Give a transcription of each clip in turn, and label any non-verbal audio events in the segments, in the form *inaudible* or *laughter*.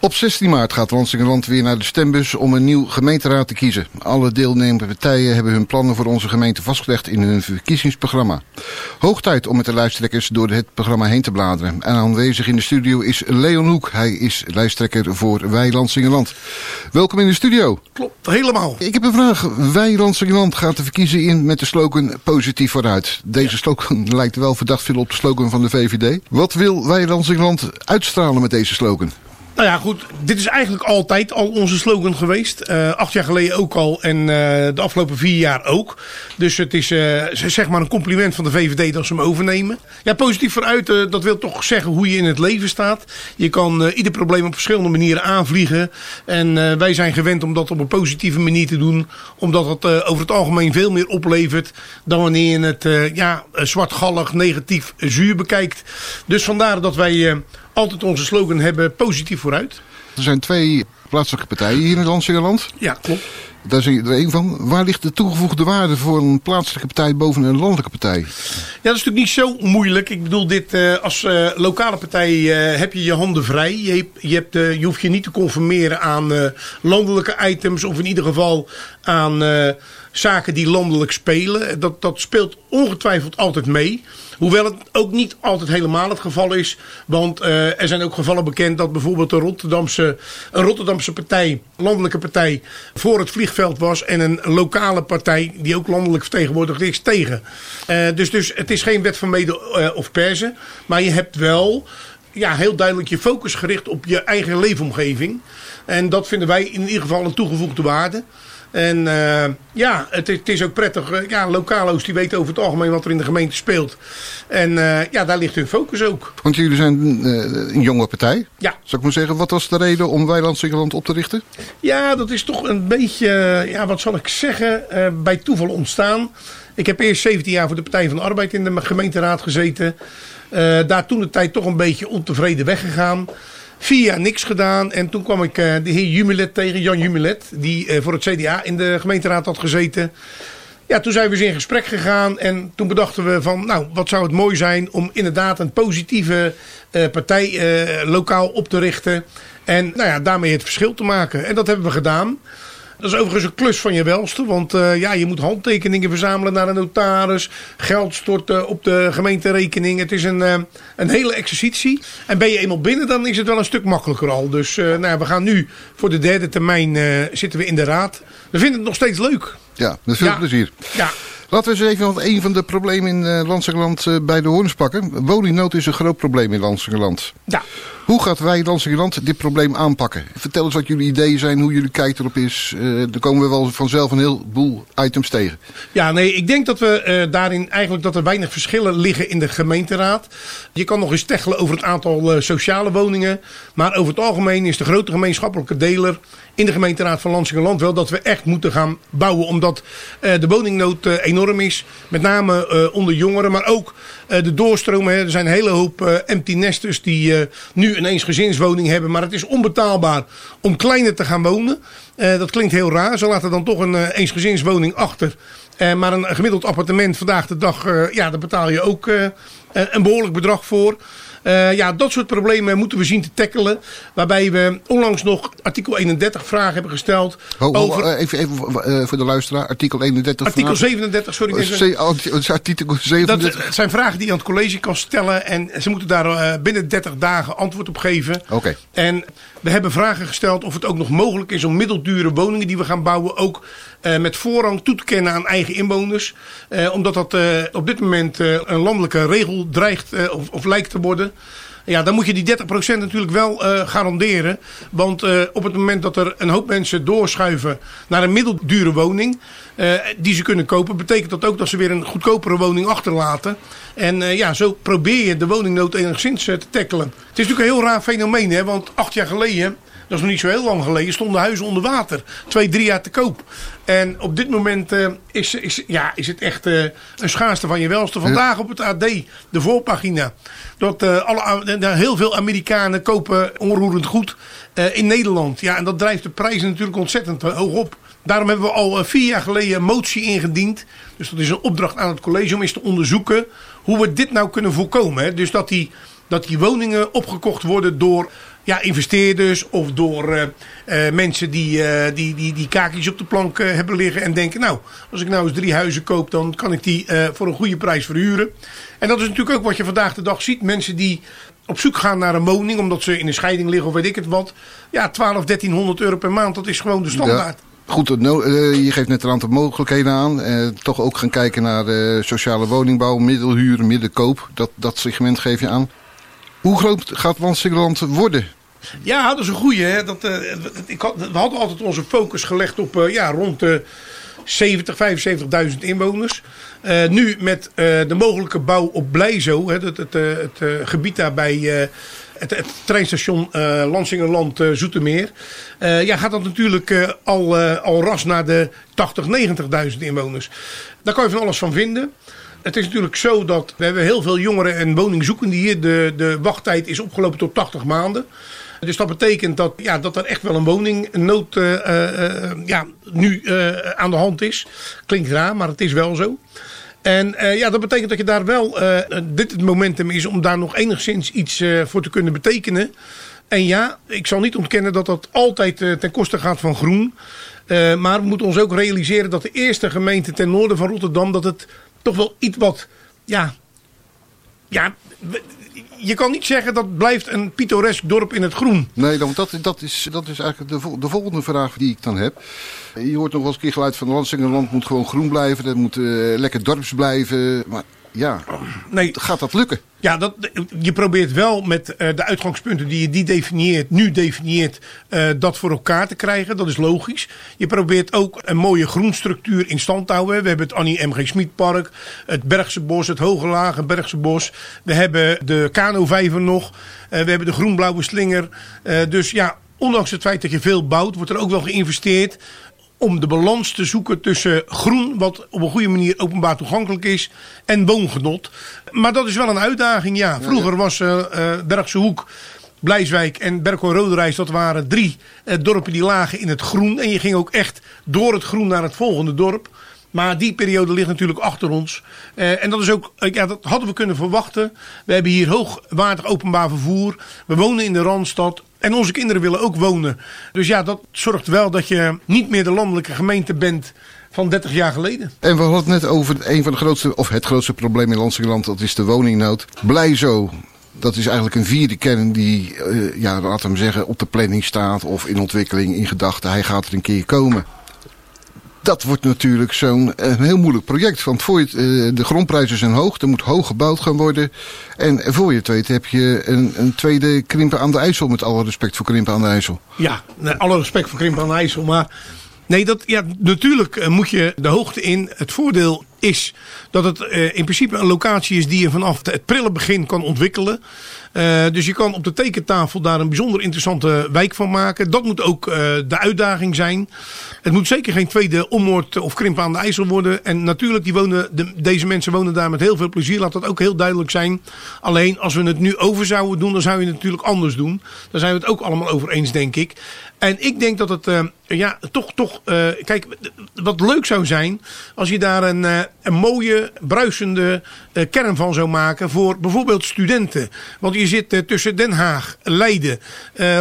Op 16 maart gaat Lansingerland weer naar de stembus om een nieuw gemeenteraad te kiezen. Alle deelnemende partijen hebben hun plannen voor onze gemeente vastgelegd in hun verkiezingsprogramma. Hoog tijd om met de lijsttrekkers door het programma heen te bladeren. En aanwezig in de studio is Leon Hoek. Hij is lijsttrekker voor Wij. Welkom in de studio. Klopt, helemaal. Ik heb een vraag. Wij gaat de verkiezing in met de slogan positief vooruit. Deze slogan *laughs* lijkt wel verdacht veel op de slogan van de VVD. Wat wil Wij uitstralen met deze slogan? Nou ja, goed. Dit is eigenlijk altijd al onze slogan geweest. Uh, acht jaar geleden ook al en uh, de afgelopen vier jaar ook. Dus het is uh, zeg maar een compliment van de VVD dat ze hem overnemen. Ja, positief vooruit, dat wil toch zeggen hoe je in het leven staat. Je kan ieder probleem op verschillende manieren aanvliegen. En wij zijn gewend om dat op een positieve manier te doen. Omdat het over het algemeen veel meer oplevert dan wanneer je het ja, zwartgallig, negatief, zuur bekijkt. Dus vandaar dat wij altijd onze slogan hebben positief vooruit. Er zijn twee plaatselijke partijen hier in Landsingerland. Ja, klopt. Daar zeg je er één van. Waar ligt de toegevoegde waarde voor een plaatselijke partij boven een landelijke partij? Ja, dat is natuurlijk niet zo moeilijk. Ik bedoel, dit, uh, als uh, lokale partij uh, heb je je handen vrij. Je, hebt, je hoeft je niet te conformeren aan landelijke items. Of in ieder geval aan zaken die landelijk spelen. Dat, dat speelt ongetwijfeld altijd mee. Hoewel het ook niet altijd helemaal het geval is. Want uh, er zijn ook gevallen bekend dat bijvoorbeeld een Rotterdamse, een Rotterdamse partij, landelijke partij, voor het vliegveld was. En een lokale partij, die ook landelijk vertegenwoordigd is, tegen. Uh, dus, dus het is geen wet van mede of persen. Maar je hebt wel ja, heel duidelijk je focus gericht op je eigen leefomgeving. En dat vinden wij in ieder geval een toegevoegde waarde. En uh, ja, het, het, is ook prettig. Uh, ja, lokalo's die weten over het algemeen wat er in de gemeente speelt. En uh, ja, daar ligt hun focus ook. Want jullie zijn een jonge partij. Ja. Zou ik maar zeggen, wat was de reden om Weiland op te richten? Ja, dat is toch een beetje, ja, wat zal ik zeggen, bij toeval ontstaan. Ik heb eerst 17 jaar voor de Partij van de Arbeid in de gemeenteraad gezeten. daar toen de tijd toch een beetje ontevreden weggegaan. Vier jaar niks gedaan. En toen kwam ik uh, de heer Jumilet tegen, Jan Jumilet. Die uh, voor het CDA in de gemeenteraad had gezeten. Ja, toen zijn we eens in gesprek gegaan. En toen bedachten we van, nou, wat zou het mooi zijn om inderdaad een positieve uh, partij lokaal op te richten. En nou ja, daarmee het verschil te maken. En dat hebben we gedaan. Dat is overigens een klus van je welste. Want uh, ja, je moet handtekeningen verzamelen naar een notaris. Geld storten op de gemeenterekening. Het is een, uh, een hele exercitie. En ben je eenmaal binnen, dan is het wel een stuk makkelijker al. Dus uh, nou, we gaan nu voor de derde termijn zitten we in de raad. We vinden het nog steeds leuk. Ja, met veel ja. plezier. Ja. Laten we eens even een van de problemen in uh, bij de horens pakken. Woningnood is een groot probleem in Landsingerland. Ja. Hoe gaat wij Landsingerland dit probleem aanpakken? Vertel eens wat jullie ideeën zijn, hoe jullie kijken erop is. Uh, er komen we wel vanzelf een heleboel items tegen. Ja, nee, ik denk dat we uh, daarin eigenlijk dat er weinig verschillen liggen in de gemeenteraad. Je kan nog eens teggelen over het aantal uh, sociale woningen. Maar over het algemeen is de grote gemeenschappelijke deler in de gemeenteraad van Landsingerland wel dat we echt moeten gaan bouwen. Omdat de woningnood enorm is. Met name onder jongeren, maar ook de doorstromen. Er zijn een hele hoop empty nesters die nu een eensgezinswoning hebben. Maar het is onbetaalbaar om kleiner te gaan wonen. Dat klinkt heel raar. Ze laten dan toch een eensgezinswoning achter. Maar een gemiddeld appartement vandaag de dag, ja, daar betaal je ook een behoorlijk bedrag voor. Uh, ja, dat soort problemen moeten we zien te tackelen. Waarbij we onlangs nog artikel 31 vragen hebben gesteld. Ho, ho, over... even, even uh, voor de luisteraar. Artikel 31 Artikel vragen. 37, sorry. Uh, artikel 37. Dat zijn vragen die je aan het college kan stellen. En ze moeten daar uh, binnen 30 dagen antwoord op geven. Oké. Okay. En we hebben vragen gesteld of het ook nog mogelijk is om middeldure woningen die we gaan bouwen ook met voorrang toe te kennen aan eigen inwoners. Uh, omdat dat uh, op dit moment een landelijke regel dreigt of, of lijkt te worden. Ja, dan moet je die 30% natuurlijk wel garanderen. Want op het moment dat er een hoop mensen doorschuiven naar een middeldure woning. Die ze kunnen kopen, betekent dat ook dat ze weer een goedkopere woning achterlaten. En ja, zo probeer je de woningnood enigszins te tackelen. Het is natuurlijk een heel raar fenomeen, hè, want acht jaar geleden dat is nog niet zo heel lang geleden, stonden huizen onder water. Twee, drie jaar te koop. En op dit moment uh, is, is, ja, is het echt uh, een schaarste van je welste. Vandaag op het AD, de voorpagina. Dat uh, alle, heel veel Amerikanen kopen onroerend goed in Nederland. Ja, en dat drijft de prijzen natuurlijk ontzettend hoog op. Daarom hebben we al vier jaar geleden een motie ingediend. Dus dat is een opdracht aan het college om eens te onderzoeken hoe we dit nou kunnen voorkomen. Hè? Dus dat die, dat die woningen opgekocht worden door ja, investeerders of door mensen die, die, die, die kaakjes op de plank hebben liggen. En denken, nou, als ik nou eens drie huizen koop, dan kan ik die voor een goede prijs verhuren. En dat is natuurlijk ook wat je vandaag de dag ziet. Mensen die op zoek gaan naar een woning, omdat ze in een scheiding liggen of weet ik het wat. Ja, 12, 1300 euro per maand, dat is gewoon de standaard. Goed, eh, je geeft net een aantal mogelijkheden aan. Eh, toch ook gaan kijken naar uh, sociale woningbouw, middelhuur, middenkoop. Dat, dat segment geef je aan. Hoe groot gaat Wansingeland worden? Ja, dat is een goeie. Hè? Dat, uh, ik we hadden altijd onze focus gelegd op ja, rond de 70, 75.000 inwoners. Uh, nu met de mogelijke bouw op Blijzo, hè, het, het, gebied daarbij het, het treinstation Lansingerland Zoetermeer. Ja, gaat dat natuurlijk al, al ras naar de 80, 90.000 inwoners. Daar kan je van alles van vinden. Het is natuurlijk zo dat we hebben heel veel jongeren en woningzoekenden hier. De, de wachttijd is opgelopen tot 80 maanden. Dus dat betekent dat, ja, dat er echt wel een woningnood uh, uh, ja, nu aan de hand is. Klinkt raar, maar het is wel zo. En ja, dat betekent dat je daar wel, dit het momentum is om daar nog enigszins iets voor te kunnen betekenen. En ja, ik zal niet ontkennen dat dat altijd ten koste gaat van groen. maar we moeten ons ook realiseren dat de eerste gemeente ten noorden van Rotterdam, dat het toch wel iets wat, ja, ja, je kan niet zeggen dat blijft een pittoresk dorp in het groen. Nee, want dat, dat, is, dat is eigenlijk de, de volgende vraag die ik dan heb. Je hoort nog wel eens een keer geluid van Landsingerland moet gewoon groen blijven. Dat moet uh, lekker dorps blijven. Maar ja, nee. gaat dat lukken? Ja, dat, je probeert wel met uh, de uitgangspunten die je die definieert, nu definieert, uh, dat voor elkaar te krijgen. Dat is logisch. Je probeert ook een mooie groenstructuur in stand te houden. We hebben het Annie M.G. Smit Park, het Bergse Bos, het Hoge Lage Bergse Bos. We hebben de Kanovijver nog. Uh, we hebben de Groenblauwe Slinger. dus ja, ondanks het feit dat je veel bouwt, wordt er ook wel geïnvesteerd om de balans te zoeken tussen groen, wat op een goede manier openbaar toegankelijk is, en woongenot. Maar dat is wel een uitdaging, ja. Vroeger was uh, uh, Bergse Hoek, Blijswijk en Berko Roderijs, dat waren drie uh, dorpen die lagen in het groen. En je ging ook echt door het groen naar het volgende dorp. Maar die periode ligt natuurlijk achter ons. Uh, en dat is ook, ja, dat hadden we kunnen verwachten. We hebben hier hoogwaardig openbaar vervoer. We wonen in de Randstad. En onze kinderen willen ook wonen. Dus ja, dat zorgt wel dat je niet meer de landelijke gemeente bent van 30 jaar geleden. En we hadden het net over een van de grootste, of het grootste probleem in Landsingeland, dat is de woningnood. Blij zo. Dat is eigenlijk een vierde kern die, uh, ja, laten we zeggen, op de planning staat of in ontwikkeling, in gedachten. Hij gaat er een keer komen dat wordt natuurlijk zo'n eh, heel moeilijk project. Want voor je uh, de grondprijzen zijn hoog, er moet hoog gebouwd gaan worden. En voor je het weet heb je een, een, tweede Krimpen aan de IJssel. Met alle respect voor Krimpen aan de IJssel. Ja, alle respect voor Krimpen aan de IJssel. Maar nee, dat, ja, natuurlijk eh, moet je de hoogte in. Het voordeel is dat het in principe een locatie is die je vanaf het prille begin kan ontwikkelen. Uh, dus je kan op de tekentafel daar een bijzonder interessante wijk van maken. Dat moet ook uh, de uitdaging zijn. Het moet zeker geen tweede ommoord of krimp aan de IJssel worden. En natuurlijk, die wonen, de, deze mensen wonen daar met heel veel plezier. Laat dat ook heel duidelijk zijn. Alleen als we het nu over zouden doen, dan zou je het natuurlijk anders doen. Daar zijn we het ook allemaal over eens, denk ik. En ik denk dat het uh, ja, toch, toch kijk, wat leuk zou zijn als je daar een, een mooie, bruisende kern van zou maken voor bijvoorbeeld studenten. Want je zit tussen Den Haag, Leiden,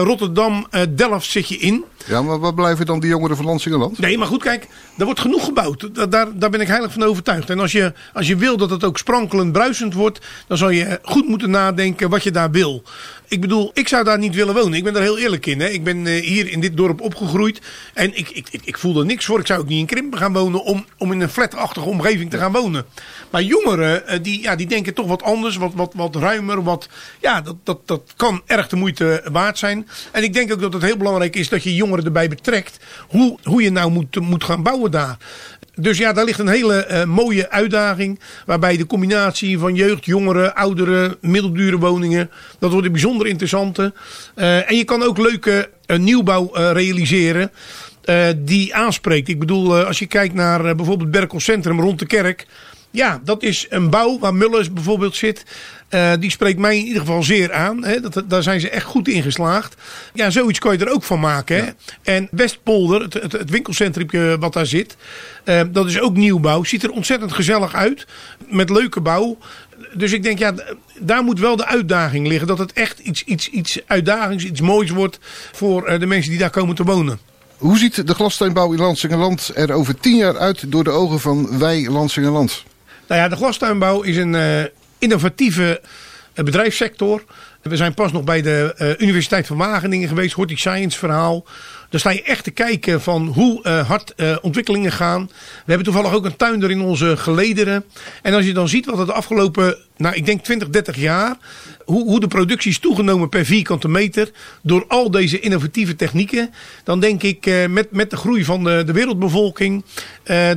Rotterdam, Delft zit je in. Ja, maar wat blijven dan die jongeren van Landsingerland? Nee, maar goed, kijk, er wordt genoeg gebouwd. Daar, daar, daar ben ik heilig van overtuigd. En als je, als je wil dat het ook sprankelend, bruisend wordt, dan zal je goed moeten nadenken wat je daar wil. Ik bedoel, ik zou daar niet willen wonen. Ik ben daar heel eerlijk in. Hè. Ik ben uh, hier in dit dorp opgegroeid. En ik, ik, ik, ik voel er niks voor. Ik zou ook niet in Krimpen gaan wonen om, om in een flatachtige omgeving te gaan wonen. Maar jongeren, uh, die, ja, die denken toch wat anders. Wat, wat, wat ruimer. Wat, ja, dat, dat, dat kan erg de moeite waard zijn. En ik denk ook dat het heel belangrijk is dat je jongeren erbij betrekt. Hoe, hoe je nou moet, moet gaan bouwen daar. Dus ja, daar ligt een hele uh, mooie uitdaging. Waarbij de combinatie van jeugd, jongeren, ouderen, middeldure woningen. Dat wordt een bijzonder interessante. Uh, en je kan ook leuke uh, nieuwbouw realiseren. die aanspreekt. Ik bedoel, als je kijkt naar bijvoorbeeld Berkel Centrum rond de kerk. Ja, dat is een bouw waar Mullers bijvoorbeeld zit. Uh, die spreekt mij in ieder geval zeer aan. Hè. Dat, daar zijn ze echt goed in geslaagd. Ja, zoiets kan je er ook van maken. Hè. En Westpolder, het, het, het winkelcentrum wat daar zit. Uh, dat is ook nieuwbouw. Ziet er ontzettend gezellig uit. Met leuke bouw. Dus ik denk, ja, daar moet wel de uitdaging liggen. Dat het echt iets, iets, iets uitdagings, iets moois wordt voor uh, de mensen die daar komen te wonen. Hoe ziet de glastuinbouw in Lansingerland er over tien jaar uit door de ogen van wij Lansingerland? Nou ja, de glastuinbouw is een uh, innovatieve uh, bedrijfssector. We zijn pas nog bij de uh, Universiteit van Wageningen geweest, Horti Science verhaal. Daar sta je echt te kijken van hoe uh, hard uh, ontwikkelingen gaan. We hebben toevallig ook een tuinder in onze gelederen. En als je dan ziet wat het de afgelopen, nou ik denk 20, 30 jaar, hoe, hoe de productie is toegenomen per vierkante meter door al deze innovatieve technieken. Dan denk ik uh, met, met de groei van de, de wereldbevolking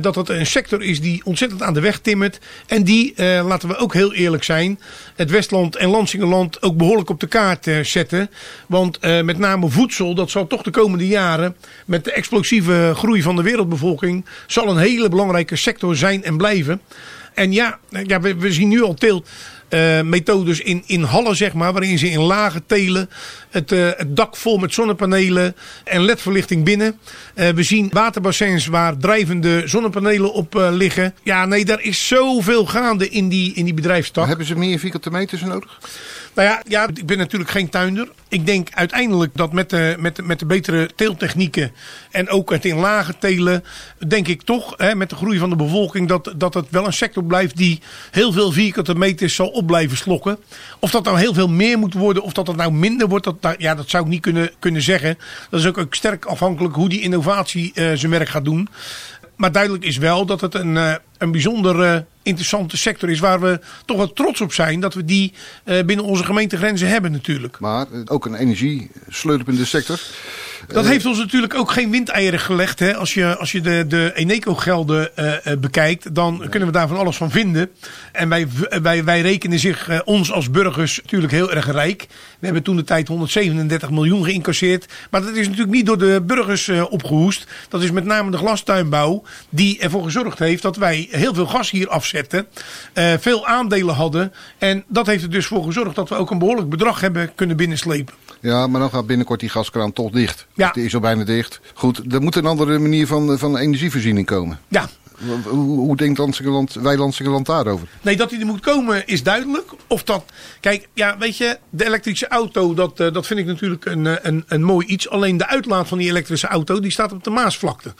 dat het een sector is die ontzettend aan de weg timmert. En die, laten we ook heel eerlijk zijn, het Westland en Lansingerland ook behoorlijk op de kaart zetten. Want met name voedsel, dat zal toch de komende jaren met de explosieve groei van de wereldbevolking zal een hele belangrijke sector zijn en blijven. En ja, ja we, zien nu al teelt. Uh, methodes in, in hallen, zeg maar, waarin ze in lage telen het, uh, het dak vol met zonnepanelen en ledverlichting binnen. Uh, we zien waterbassins waar drijvende zonnepanelen op liggen. Ja, nee, daar is zoveel gaande in die, in die bedrijfstak. Hebben ze meer vierkante meters nodig? Nou ja, ja, ik ben natuurlijk geen tuinder. Ik denk uiteindelijk dat met de, met met de betere teeltechnieken en ook het in lage telen, denk ik toch, hè, met de groei van de bevolking, dat, dat het wel een sector blijft die heel veel vierkante meters zal op blijven slokken. Of dat nou heel veel meer moet worden, of dat het nou minder wordt, dat, ja, dat zou ik niet kunnen, kunnen zeggen. Dat is ook, ook sterk afhankelijk hoe die innovatie uh, zijn werk gaat doen. Maar duidelijk is wel dat het een, uh, een bijzonder uh, interessante sector is waar we toch wel trots op zijn dat we die uh, binnen onze gemeentegrenzen hebben natuurlijk. Maar ook een energiesleutelende sector. Dat heeft ons natuurlijk ook geen windeieren gelegd. Hè. Als je, als je de, de Eneco-gelden uh, bekijkt, dan nee. kunnen we daar van alles van vinden. En wij, wij, wij rekenen zich uh, ons als burgers natuurlijk heel erg rijk. We hebben toen de tijd 137 miljoen geïncasseerd. Maar dat is natuurlijk niet door de burgers opgehoest. Dat is met name de glastuinbouw die ervoor gezorgd heeft dat wij heel veel gas hier afzetten. veel aandelen hadden. En dat heeft er dus voor gezorgd dat we ook een behoorlijk bedrag hebben kunnen binnenslepen. Ja, maar dan gaat binnenkort die gaskraan toch dicht. Ja. Die is al bijna dicht. Goed, er moet een andere manier van, van energievoorziening komen. Ja, hoe, hoe denkt Lansingerland, wij Lansingerland daarover? Nee, dat die er moet komen is duidelijk. Of dat, kijk, ja, weet je, de elektrische auto, dat, uh, dat vind ik natuurlijk een, een, een mooi iets. Alleen de uitlaat van die elektrische auto, die staat op de Maasvlakte.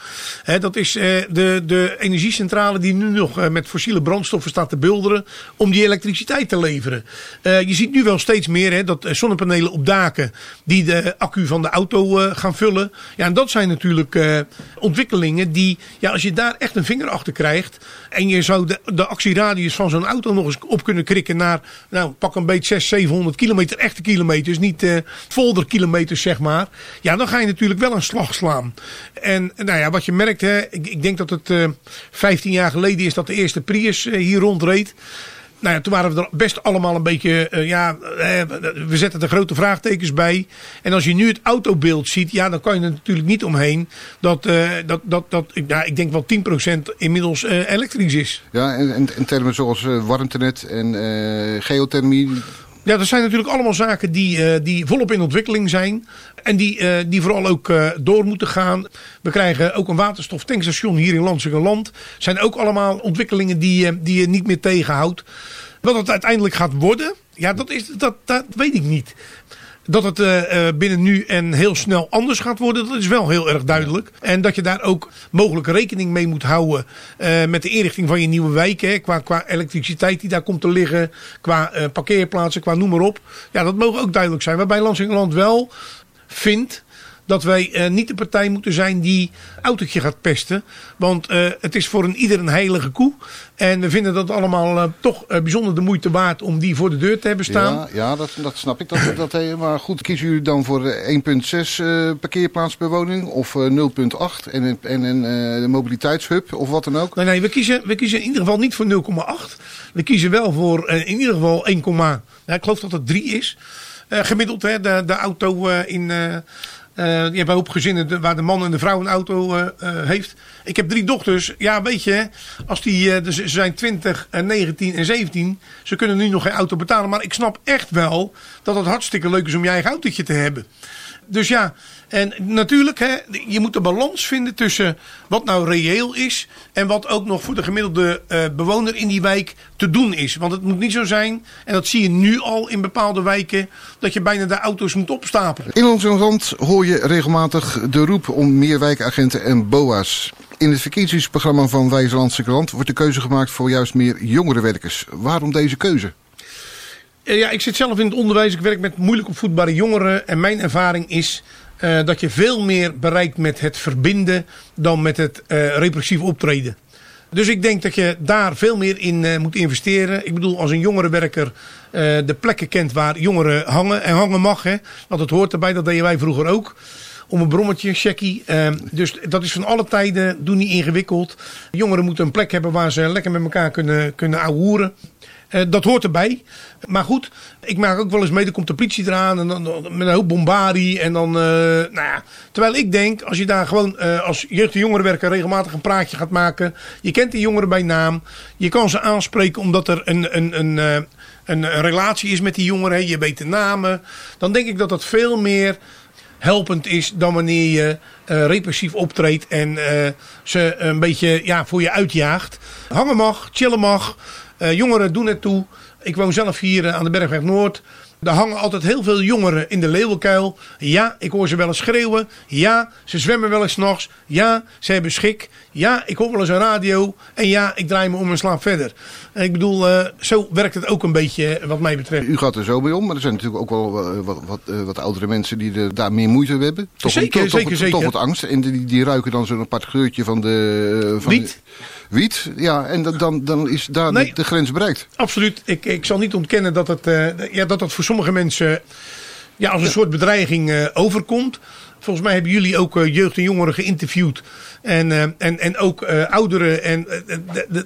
Dat is uh, de, de energiecentrale die nu nog met fossiele brandstoffen staat te bulderen om die elektriciteit te leveren. je ziet nu wel steeds meer dat zonnepanelen op daken die de accu van de auto gaan vullen. Ja, en dat zijn natuurlijk ontwikkelingen die, ja, als je daar echt een vinger achter krijgt. En je zou de, de actieradius van zo'n auto nog eens op kunnen krikken naar, nou pak een beetje 600, 700 kilometer, echte kilometers, niet uh, folderkilometers zeg maar. Ja, dan ga je natuurlijk wel een slag slaan. En nou ja, wat je merkt, hè, ik, ik denk dat het uh, 15 jaar geleden is dat de eerste Prius uh, hier rondreed. Nou ja, toen waren we er best allemaal een beetje, uh, ja, uh, we zetten er grote vraagtekens bij. En als je nu het autobeeld ziet, ja, dan kan je er natuurlijk niet omheen dat, uh, dat, dat, dat ja, ik denk wel 10% inmiddels elektrisch is. Ja, en in termen zoals warmtenet en geothermie, ja, dat zijn natuurlijk allemaal zaken die, uh, die volop in ontwikkeling zijn. En die, uh, die vooral ook uh, door moeten gaan. We krijgen ook een waterstoftankstation hier in Landsingerland. zijn ook allemaal ontwikkelingen die, die je niet meer tegenhoudt. Wat het uiteindelijk gaat worden, ja, dat, is, dat, dat weet ik niet. Dat het uh, binnen nu en heel snel anders gaat worden, dat is wel heel erg duidelijk. En dat je daar ook mogelijk rekening mee moet houden uh, met de inrichting van je nieuwe wijk. Hè, qua, qua elektriciteit die daar komt te liggen, qua uh, parkeerplaatsen, qua noem maar op. Ja, dat mogen ook duidelijk zijn. Waarbij Landsingeland wel vindt dat wij uh, niet de partij moeten zijn die autootje gaat pesten. Want uh, het is voor een ieder een heilige koe. En we vinden dat allemaal uh, toch bijzonder de moeite waard om die voor de deur te hebben staan. Ja, ja dat, dat snap ik. Dat, dat, maar goed, kiezen jullie dan voor 1,6 parkeerplaats per woning of 0,8 en, en een mobiliteitshub of wat dan ook? Nee, nee we, kiezen, we kiezen in ieder geval niet voor 0,8. We kiezen wel voor in ieder geval 1, ja, ik geloof dat het 3 is. gemiddeld hè, de, de auto in Uh, je hebt hoop gezinnen waar de man en de vrouw een auto uh, uh, heeft. Ik heb drie dochters. Ja, weet je, als die, dus ze zijn 20, 19 en 17. Ze kunnen nu nog geen auto betalen. Maar ik snap echt wel dat het hartstikke leuk is om je eigen autootje te hebben. Dus ja, en natuurlijk, hè, je moet de balans vinden tussen wat nou reëel is en wat ook nog voor de gemiddelde bewoner in die wijk te doen is. Want het moet niet zo zijn, en dat zie je nu al in bepaalde wijken, dat je bijna de auto's moet opstapelen. In ons land hoor je regelmatig de roep om meer wijkagenten en BOA's. In het verkiezingsprogramma van Wijslandse Krant wordt de keuze gemaakt voor juist meer jongere werkers. Waarom deze keuze? Ja, ik zit zelf in het onderwijs. Ik werk met moeilijk opvoedbare jongeren. En mijn ervaring is uh, dat je veel meer bereikt met het verbinden dan met het uh, repressief optreden. Dus ik denk dat je daar veel meer in uh, moet investeren. Ik bedoel, als een jongerenwerker de plekken kent waar jongeren hangen en hangen mag. Hè, want het hoort erbij, dat deden wij vroeger ook om een brommetje, checkie. Uh, dus dat is van alle tijden, doe niet ingewikkeld. Jongeren moeten een plek hebben waar ze lekker met elkaar kunnen, kunnen ouwehoeren. Uh, dat hoort erbij. Maar goed, ik maak ook wel eens mee, dan komt de politie eraan en dan, met een hoop bombardie. En dan, uh, nou ja, terwijl ik denk, als je daar gewoon uh, als jeugd- en jongerenwerker regelmatig een praatje gaat maken. Je kent die jongeren bij naam. Je kan ze aanspreken omdat er een, een, een, een, relatie is met die jongeren. Je weet de namen. Dan denk ik dat dat veel meer helpend is dan wanneer je uh, repressief optreedt en ze een beetje ja, voor je uitjaagt. Hangen mag, chillen mag. Uh, jongeren doen het toe. Ik woon zelf hier aan de Bergweg Noord. Er hangen altijd heel veel jongeren in de leeuwenkuil. Ja, ik hoor ze wel eens schreeuwen. Ja, ze zwemmen wel eens nachts. Ja, ze hebben schik. Ja, ik hoor wel eens een radio. En ja, ik draai me om en slaap verder. Ik bedoel, uh, zo werkt het ook een beetje wat mij betreft. U gaat er zo mee om, maar er zijn natuurlijk ook wel uh, wat, wat, uh, wat, oudere mensen die er daar meer moeite mee hebben. Toch, zeker, toch, zeker, toch, zeker. Toch wat angst. En die, die ruiken dan zo'n apart geurtje van de... Van Wiet. De, wiet, ja. En dan, dan is daar nee, de, grens bereikt. Absoluut. Ik, ik zal niet ontkennen dat het, ja, dat het voor sommige mensen ja, als een ja. soort bedreiging overkomt. Volgens mij hebben jullie ook uh, jeugd en jongeren geïnterviewd. En, uh, en, en ook ouderen. En,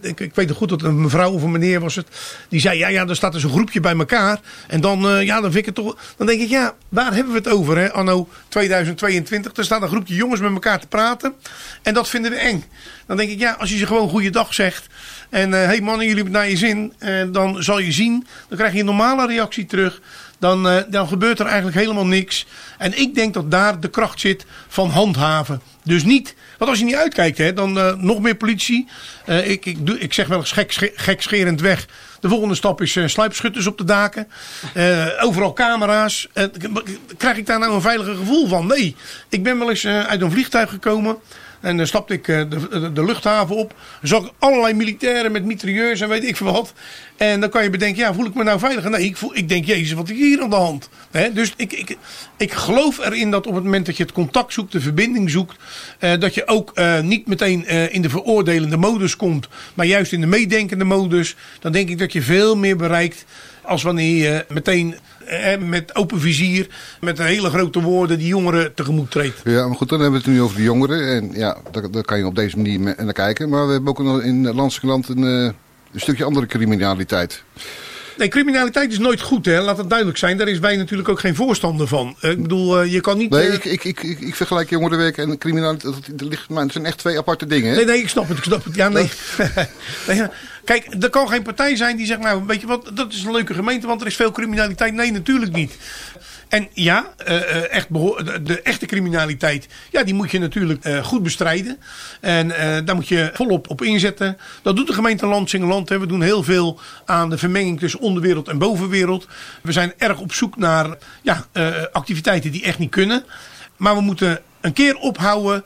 ik, ik weet nog goed dat een mevrouw of een meneer was het. Die zei, ja, ja, er staat dus een groepje bij elkaar. En dan, ja, dan vind ik het toch... Dan denk ik, ja, waar hebben we het over, hè? Anno 2022. Er staat een groepje jongens met elkaar te praten. En dat vinden we eng. Dan denk ik, ja, als je ze gewoon goeiedag zegt. En, hé hey mannen, jullie hebben naar je zin. dan zal je zien. Dan krijg je een normale reactie terug dan, uh, dan gebeurt er eigenlijk helemaal niks. En ik denk dat daar de kracht zit van handhaven. Dus niet, want als je niet uitkijkt, hè, dan nog meer politie. Uh, ik, ik, ik zeg wel eens gek, gekscherend weg. De volgende stap is sluipschutters op de daken. overal camera's. krijg ik daar nou een veiliger gevoel van? Nee. Ik ben wel eens uit een vliegtuig gekomen. En dan stapte ik de, de, de, luchthaven op. Dan zag allerlei militairen met mitrailleurs en weet ik veel wat. En dan kan je bedenken, ja, voel ik me nou veiliger? Nee, ik, voel, ik denk, jezus, wat is hier aan de hand? Dus ik, ik, ik geloof erin dat op het moment dat je het contact zoekt, de verbinding zoekt, uh, dat je ook niet meteen in de veroordelende modus komt, maar juist in de meedenkende modus. Dan denk ik dat je veel meer bereikt als wanneer je meteen eh, met open vizier, met hele grote woorden die jongeren tegemoet treedt. Ja, maar goed, dan hebben we het nu over de jongeren. En ja, daar, kan je op deze manier naar kijken. Maar we hebben ook in landelijk land een, een stukje andere criminaliteit. Nee, criminaliteit is nooit goed, hè? laat het duidelijk zijn. Daar is wij natuurlijk ook geen voorstander van. Ik bedoel, je kan niet... Nee, ik, ik, ik, ik, ik vergelijk jongerenwerk en criminaliteit. Dat, ligt, maar het zijn echt twee aparte dingen. Hè? Nee, nee, ik snap het. Ik snap het. Ja, nee. *laughs* Kijk, er kan geen partij zijn die zegt, nou, weet je wat, dat is een leuke gemeente, want er is veel criminaliteit. Nee, natuurlijk niet. En ja, uh, echt de, echte criminaliteit, ja, die moet je natuurlijk uh, goed bestrijden. En daar moet je volop op inzetten. Dat doet de gemeente Landsingeland. We doen heel veel aan de vermenging tussen onderwereld en bovenwereld. We zijn erg op zoek naar ja, activiteiten die echt niet kunnen. Maar we moeten een keer ophouden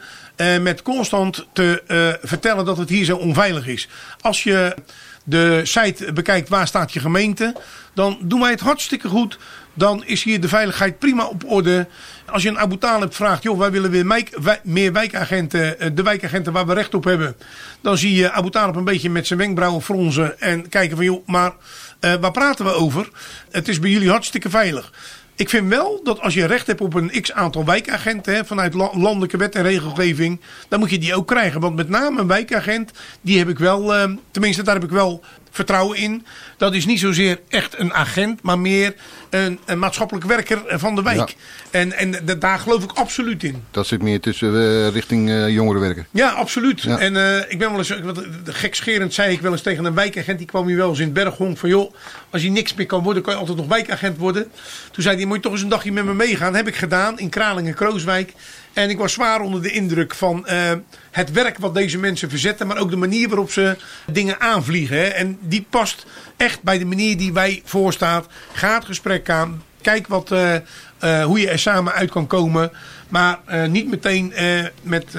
met constant te vertellen dat het hier zo onveilig is. Als je de site bekijkt waar staat je gemeente, dan doen wij het hartstikke goed. Dan is hier de veiligheid prima op orde. Als je een Abu Talib vraagt, joh, wij willen weer meer wijkagenten, de wijkagenten waar we recht op hebben. Dan zie je Abu Talib een beetje met zijn wenkbrauwen fronzen en kijken van, joh, maar uh, waar praten we over? Het is bij jullie hartstikke veilig. Ik vind wel dat als je recht hebt op een x aantal wijkagenten hè, vanuit landelijke wet en regelgeving, dan moet je die ook krijgen. Want met name een wijkagent, die heb ik wel, uh, tenminste daar heb ik wel vertrouwen in. Dat is niet zozeer echt een agent, maar meer een, een maatschappelijk werker van de wijk. En, en daar geloof ik absoluut in. Dat zit meer tussen uh, richting uh, jongerenwerken. Ja, absoluut. En uh, ik ben wel eens, wat, gekscherend zei ik wel eens tegen een wijkagent, die kwam hier wel eens in het berghong van joh, als je niks meer kan worden, kan je altijd nog wijkagent worden. Toen zei hij, moet je toch eens een dagje met me meegaan. heb ik gedaan in Kralingen-Krooswijk. En ik was zwaar onder de indruk van uh, het werk wat deze mensen verzetten. Maar ook de manier waarop ze dingen aanvliegen. Hè. En die past echt bij de manier die wij voorstaat. Ga het gesprek aan. Kijk wat, uh, uh, hoe je er samen uit kan komen. Maar niet meteen met,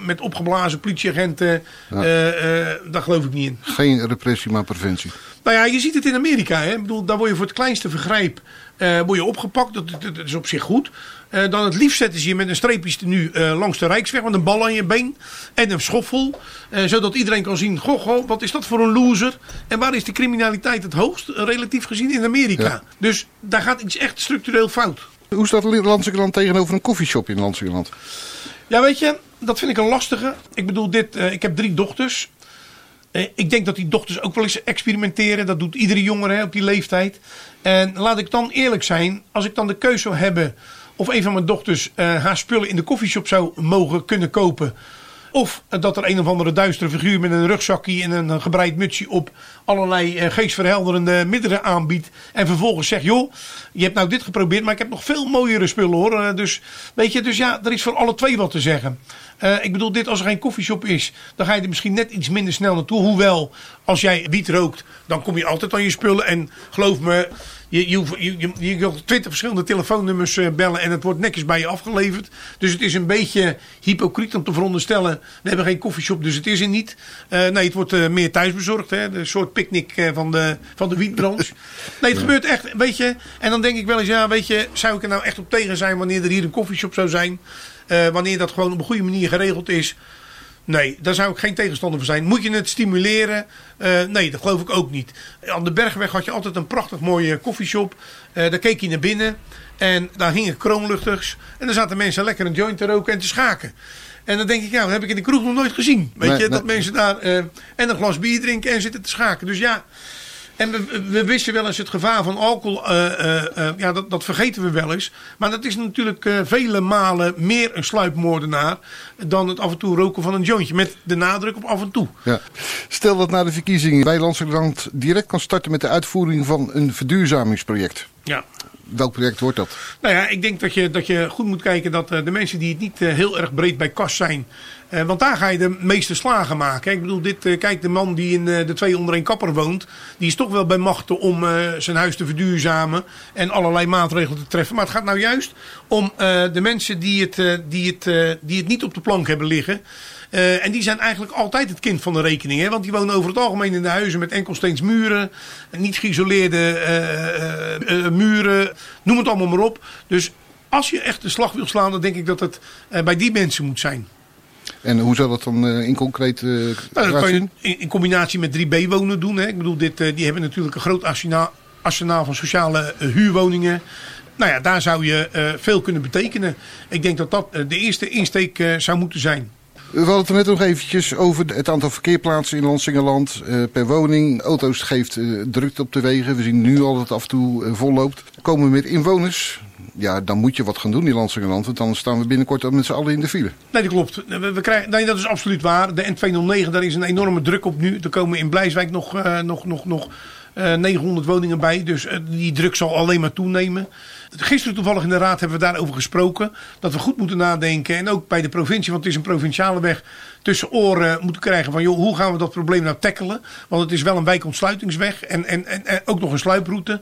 met opgeblazen politieagenten. Ja. daar geloof ik niet in. Geen repressie, maar preventie. Nou ja, je ziet het in Amerika. Hè. Ik bedoel, daar word je voor het kleinste vergrijp word je opgepakt. Dat, dat, dat is op zich goed. Uh, dan het liefst zetten ze je met een streepje nu uh, langs de Rijksweg met een bal aan je been en een schoffel. Uh, zodat iedereen kan zien, goh, goh, wat is dat voor een loser? En waar is de criminaliteit het hoogst, relatief gezien in Amerika? Ja. Dus daar gaat iets echt structureel fout. Hoe staat Landsegeland tegenover een koffieshop in Landsegeland? Ja, weet je, dat vind ik een lastige. Ik bedoel, dit, ik heb drie dochters. Ik denk dat die dochters ook wel eens experimenteren. Dat doet iedere jongere op die leeftijd. En laat ik dan eerlijk zijn, als ik dan de keuze zou hebben of een van mijn dochters uh, haar spullen in de koffieshop zou mogen kunnen kopen. Of dat er een of andere duistere figuur met een rugzakje en een gebreid mutsje op allerlei uh, geestverhelderende middelen aanbiedt. En vervolgens zegt, joh, je hebt nou dit geprobeerd, maar ik heb nog veel mooiere spullen hoor. Uh, dus weet je, dus ja, er is voor alle twee wat te zeggen. Uh, ik bedoel, dit als er geen koffieshop is, dan ga je er misschien net iets minder snel naartoe. Hoewel, als jij wiet rookt, dan kom je altijd aan je spullen. En geloof me, je, je, je, je, twintig verschillende telefoonnummers uh, bellen en het wordt netjes bij je afgeleverd. Dus het is een beetje hypocriet om te veronderstellen, we hebben geen koffieshop, dus het is er niet. Uh, nee, het wordt uh, meer thuisbezorgd, hè, een soort picknick van de, van de wietbranche. Nee, het gebeurt echt, weet je. En dan denk ik wel eens, ja, weet je, zou ik er nou echt op tegen zijn wanneer er hier een koffieshop zou zijn? wanneer dat gewoon op een goede manier geregeld is. Nee, daar zou ik geen tegenstander voor zijn. Moet je het stimuleren? Uh, nee, dat geloof ik ook niet. Aan de Bergweg had je altijd een prachtig mooie koffieshop. Uh, daar keek je naar binnen. En daar hingen kroonluchters. En daar zaten mensen lekker een joint te roken en te schaken. En dan denk ik, ja, dat heb ik in de kroeg nog nooit gezien. Weet nee, je, dat nee. mensen daar uh, en een glas bier drinken en zitten te schaken. Dus ja, en we, we, wisten wel eens het gevaar van alcohol, uh, uh, uh, ja, dat, dat, vergeten we wel eens. Maar dat is natuurlijk vele malen meer een sluipmoordenaar dan het af en toe roken van een jointje. Met de nadruk op af en toe. Ja. Stel dat na de verkiezingen bij Landseland direct kan starten met de uitvoering van een verduurzamingsproject. Ja. Welk project wordt dat? Nou ja, ik denk dat je, dat je goed moet kijken dat de mensen die het niet heel erg breed bij kas zijn uh, want daar ga je de meeste slagen maken. Ik bedoel, dit, uh, kijk, de man die in uh, de twee onder één kapper woont, die is toch wel bij machten om zijn huis te verduurzamen en allerlei maatregelen te treffen. Maar het gaat nou juist om de mensen die het, die, het, die het niet op de plank hebben liggen. En die zijn eigenlijk altijd het kind van de rekening. Hè? Want die wonen over het algemeen in de huizen met enkelsteens muren. Niet geïsoleerde muren. Noem het allemaal maar op. Dus als je echt de slag wil slaan, dan denk ik dat het bij die mensen moet zijn. En hoe zou dat dan uh, in concreet uh, nou, dat kan je in, in, combinatie met 3B-wonen doen. Hè. Ik bedoel, dit, uh, die hebben natuurlijk een groot arsenaal, arsenaal van sociale huurwoningen. Nou ja, daar zou je veel kunnen betekenen. Ik denk dat dat de eerste insteek zou moeten zijn. We hadden het er net nog eventjes over het aantal verkeerplaatsen in Landsingerland uh, per woning. Auto's geeft drukte op de wegen. We zien nu al dat het af en toe volloopt. Komen meer inwoners ja, dan moet je wat gaan doen in Landsingerland. Want dan staan we binnenkort met z'n allen in de file. Nee, dat klopt. We, krijgen, nee, dat is absoluut waar. De N209, daar is een enorme druk op nu. Er komen in Blijswijk nog, uh, nog, nog, nog uh, 900 woningen bij. Dus uh, die druk zal alleen maar toenemen. Gisteren toevallig in de raad hebben we daarover gesproken. Dat we goed moeten nadenken. En ook bij de provincie, want het is een provinciale weg. Tussen oren moeten krijgen van joh, hoe gaan we dat probleem nou tackelen? Want het is wel een wijkontsluitingsweg. En, en, en ook nog een sluiproute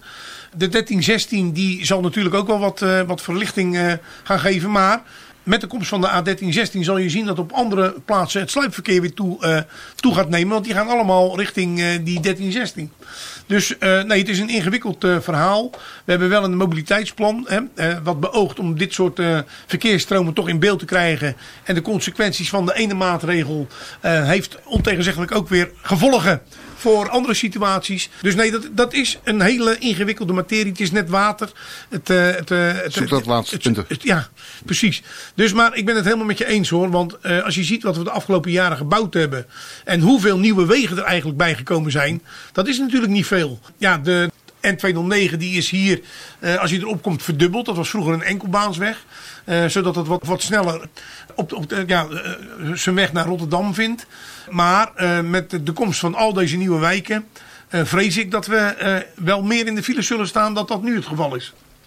de 1316 die zal natuurlijk ook wel wat, uh, wat verlichting uh, gaan geven. Maar met de komst van de A1316 zal je zien dat op andere plaatsen het sluipverkeer weer toe, uh, toe gaat nemen. Want die gaan allemaal richting die 1316. Dus nee, het is een ingewikkeld verhaal. We hebben wel een mobiliteitsplan. Hè, wat beoogt om dit soort verkeersstromen toch in beeld te krijgen. En de consequenties van de ene maatregel heeft ontegenzeggelijk ook weer gevolgen voor andere situaties. Dus nee, dat, dat is een hele ingewikkelde materie. Het is net water. Het, uh, het, uh, het, Zoek dat laatste punt. Ja, precies. Dus maar ik ben het helemaal met je eens hoor. Want uh, als je ziet wat we de afgelopen jaren gebouwd hebben. En hoeveel nieuwe wegen er eigenlijk bijgekomen zijn. Dat is natuurlijk niet veel. Ja, de N209 die is hier, als je erop komt, verdubbeld. Dat was vroeger een enkelbaansweg. Zodat het wat, wat sneller op, op ja, zijn weg naar Rotterdam vindt. Maar met de, komst van al deze nieuwe wijken... vrees ik dat we wel meer in de file zullen staan dan dat nu het geval is.